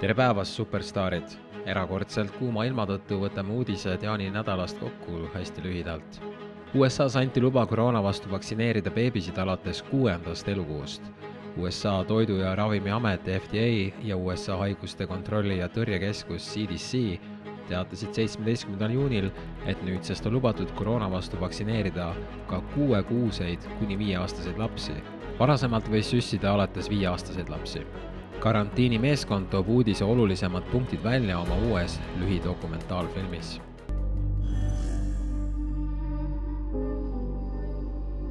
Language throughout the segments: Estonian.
tere päevast, superstaarid! erakordselt kuuma ilma tõttu võtame uudised Jaani nädalast kokku hästi lühidalt. USA-s anti luba koroona vastu vaktsineerida beebisid alates kuuendast elukuust. USA Toidu- ja Ravimiamet FDA ja USA Haiguste Kontrolli ja Tõrjekeskus CDC teatasid seitsmeteistkümnendal juunil, et nüüdsest on lubatud koroona vastu vaktsineerida ka kuuekuuseid kuni viieaastaseid lapsi. varasemalt võis süstida alates viieaastaseid lapsi karantiinimeeskond toob uudise olulisemad punktid välja oma uues lühidokumentaalfilmis.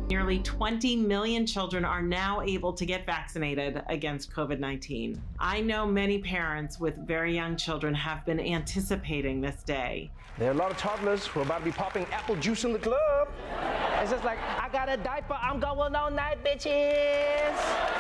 Nearly 20 million children are now able to get vaccinated against COVID 19. I know many parents with very young children have been anticipating this day. There are a lot of toddlers who are about to be popping apple juice in the club. It's just like, I got a diaper, I'm going all night, bitches.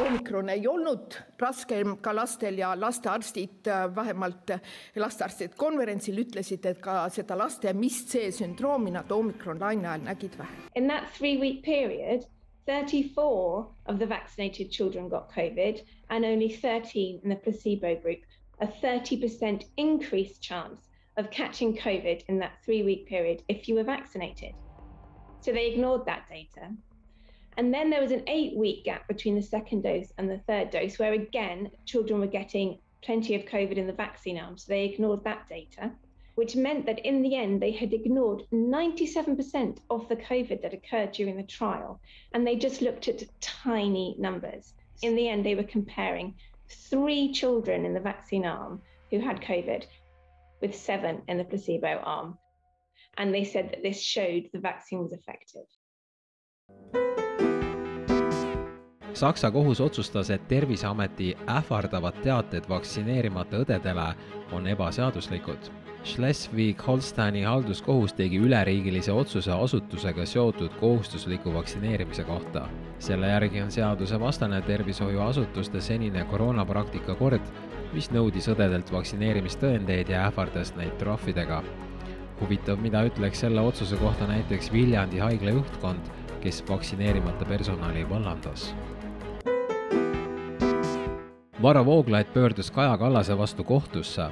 Omikron ei olnud raskem ka lastel ja lastearstid, äh, vähemalt äh, lastearstid konverentsil ütlesid, et ka seda laste mis-C sündroomi nad ajal nägid vähe. In that three-week period, 34 of the vaccinated children got COVID and only 13 in the placebo group, a 30% increased chance of catching COVID in that three-week period if you were vaccinated. So they ignored that data. And then there was an eight week gap between the second dose and the third dose, where again, children were getting plenty of COVID in the vaccine arm. So they ignored that data, which meant that in the end, they had ignored 97% of the COVID that occurred during the trial. And they just looked at tiny numbers. In the end, they were comparing three children in the vaccine arm who had COVID with seven in the placebo arm. And they said that this showed the vaccine was effective. Saksa kohus otsustas, et Terviseameti ähvardavad teated vaktsineerimata õdedele on ebaseaduslikud. Schleswig-Holsteini halduskohus tegi üleriigilise otsuse asutusega seotud kohustusliku vaktsineerimise kohta. selle järgi on seadusevastane tervishoiuasutuste senine koroonapraktika kord, mis nõudis õdedelt vaktsineerimistõendeid ja ähvardas neid trahvidega. huvitav, mida ütleks selle otsuse kohta näiteks Viljandi haigla juhtkond, kes vaktsineerimata personali vallandas Varro Vooglaid pöördus Kaja Kallase vastu kohtusse.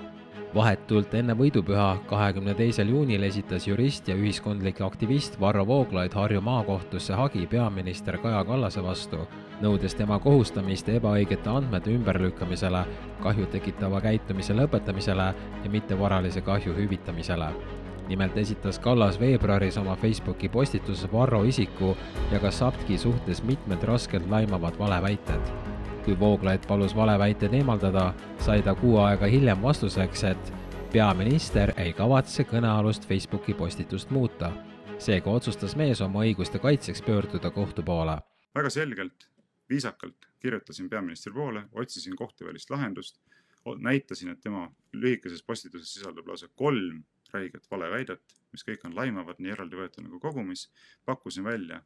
vahetult enne võidupüha, kahekümne teisel juunil esitas jurist ja ühiskondlik aktivist Varro Vooglaid Harju maakohtusse hagi peaminister Kaja Kallase vastu, nõudes tema kohustamist ebaõigete andmete ümberlükkamisele, kahju tekitava käitumise lõpetamisele ja mittevaralise kahju hüvitamisele nimelt esitas Kallas veebruaris oma Facebooki postituses Varro isiku ja ka Saptki suhtes mitmed raskelt laimavad valeväited kui Vooglaid palus valeväited eemaldada, sai ta kuu aega hiljem vastuseks, et peaminister ei kavatse kõnealust Facebooki postitust muuta. seega otsustas mees oma õiguste kaitseks pöörduda kohtu poole. väga selgelt, viisakalt kirjutasin peaministri poole, otsisin kohtuvälist lahendust, näitasin, et tema lühikeses postituses sisaldub lausa kolm räiget valeväidet, mis kõik on laimavad nii eraldi võetuna kui kogumis, pakkusin välja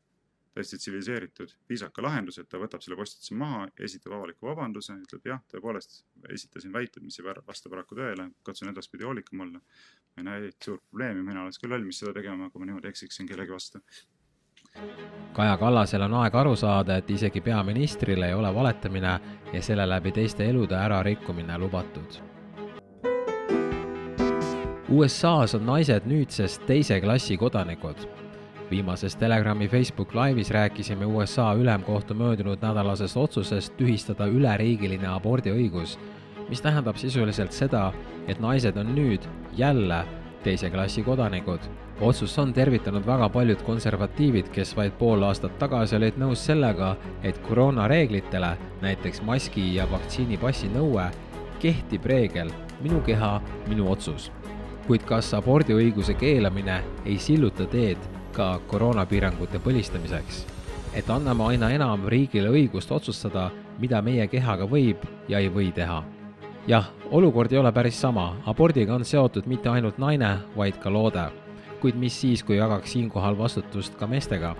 täiesti tsiviliseeritud viisaka lahenduse, et ta võtab selle postituse maha, esitab avaliku vabanduse, ütleb jah, tõepoolest esitasin väited, mis ei vasta paraku tõele, katsun edaspidi hoolikam olla. ma ei näe suurt probleemi, mina oleks küll valmis seda tegema, kui ma niimoodi eksiksin kellegi vastu. Kaja Kallasel on aeg aru saada, et isegi peaministril ei ole valetamine ja selle läbi teiste elude ärarikkumine lubatud. USA-s on naised nüüdsest teise klassi kodanikud viimases Telegrami Facebook Live'is rääkisime USA ülemkohtu möödunud nädalasest otsusest tühistada üleriigiline abordiõigus, mis tähendab sisuliselt seda, et naised on nüüd jälle teise klassi kodanikud. otsust on tervitanud väga paljud konservatiivid, kes vaid pool aastat tagasi olid nõus sellega, et koroonareeglitele, näiteks maski ja vaktsiinipassi nõue, kehtib reegel minu keha, minu otsus. Kuid kas abordiõiguse keelamine ei silluta teed ka koroonapiirangute põlistamiseks. et anname aina enam riigile õigust otsustada, mida meie kehaga võib ja ei või teha. jah, olukord ei ole päris sama, abordiga on seotud mitte ainult naine, vaid ka loode. kuid mis siis, kui jagaks siinkohal vastutust ka meestega?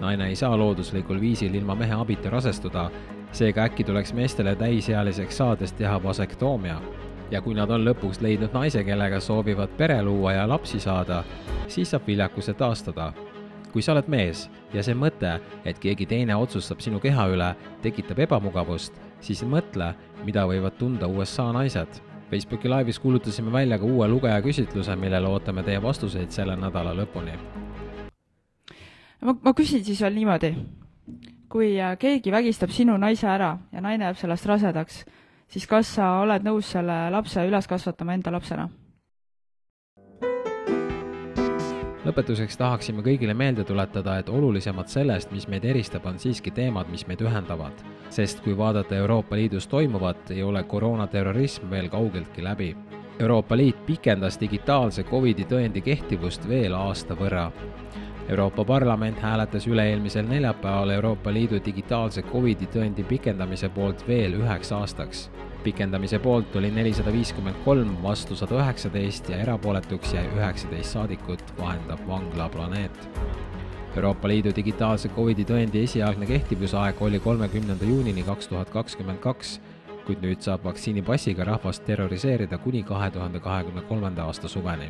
naine ei saa looduslikul viisil ilma mehe abita rasestuda, seega äkki tuleks meestele täisealiseks saades teha vasektoomia ja kui nad on lõpuks leidnud naise, kellega soovivad pere luua ja lapsi saada, siis saab viljakuse taastada. kui sa oled mees ja see mõte, et keegi teine otsustab sinu keha üle, tekitab ebamugavust, siis mõtle, mida võivad tunda USA naised. Facebooki laivis kuulutasime välja ka uue lugejaküsitluse, millele ootame teie vastuseid selle nädala lõpuni. ma, ma küsin siis veel niimoodi. kui äh, keegi vägistab sinu naise ära ja naine jääb sellest rasedaks, siis kas sa oled nõus selle lapse üles kasvatama enda lapsena? lõpetuseks tahaksime kõigile meelde tuletada, et olulisemad sellest, mis meid eristab, on siiski teemad, mis meid ühendavad. sest kui vaadata Euroopa Liidus toimuvat, ei ole koroonaterrorism veel kaugeltki läbi. Euroopa Liit pikendas digitaalse Covidi tõendi kehtivust veel aasta võrra. Euroopa Parlament hääletas üle-eelmisel neljapäeval Euroopa Liidu digitaalse Covidi tõendi pikendamise poolt veel üheks aastaks pikendamise poolt oli nelisada viiskümmend kolm, vastu sada üheksateist ja erapooletuks jäi üheksateist saadikut, vahendab Vangla Planeet. Euroopa Liidu digitaalse Covidi tõendi esialgne kehtivusaeg oli kolmekümnenda juunini kaks tuhat kakskümmend kaks, kuid nüüd saab vaktsiinipassiga rahvast terroriseerida kuni kahe tuhande kahekümne kolmanda aasta suveni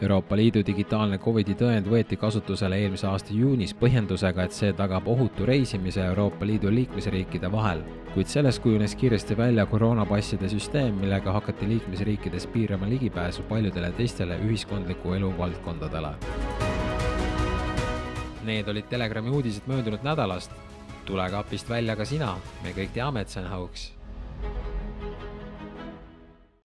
Euroopa Liidu digitaalne Covidi tõend võeti kasutusele eelmise aasta juunis põhjendusega, et see tagab ohutu reisimise Euroopa Liidu liikmesriikide vahel. kuid sellest kujunes kiiresti välja koroonapasside süsteem, millega hakati liikmesriikides piirama ligipääsu paljudele teistele ühiskondliku elu valdkondadele. Need olid Telegrami uudised möödunud nädalast. tule kapist välja ka sina, me kõik teame, et see on hauks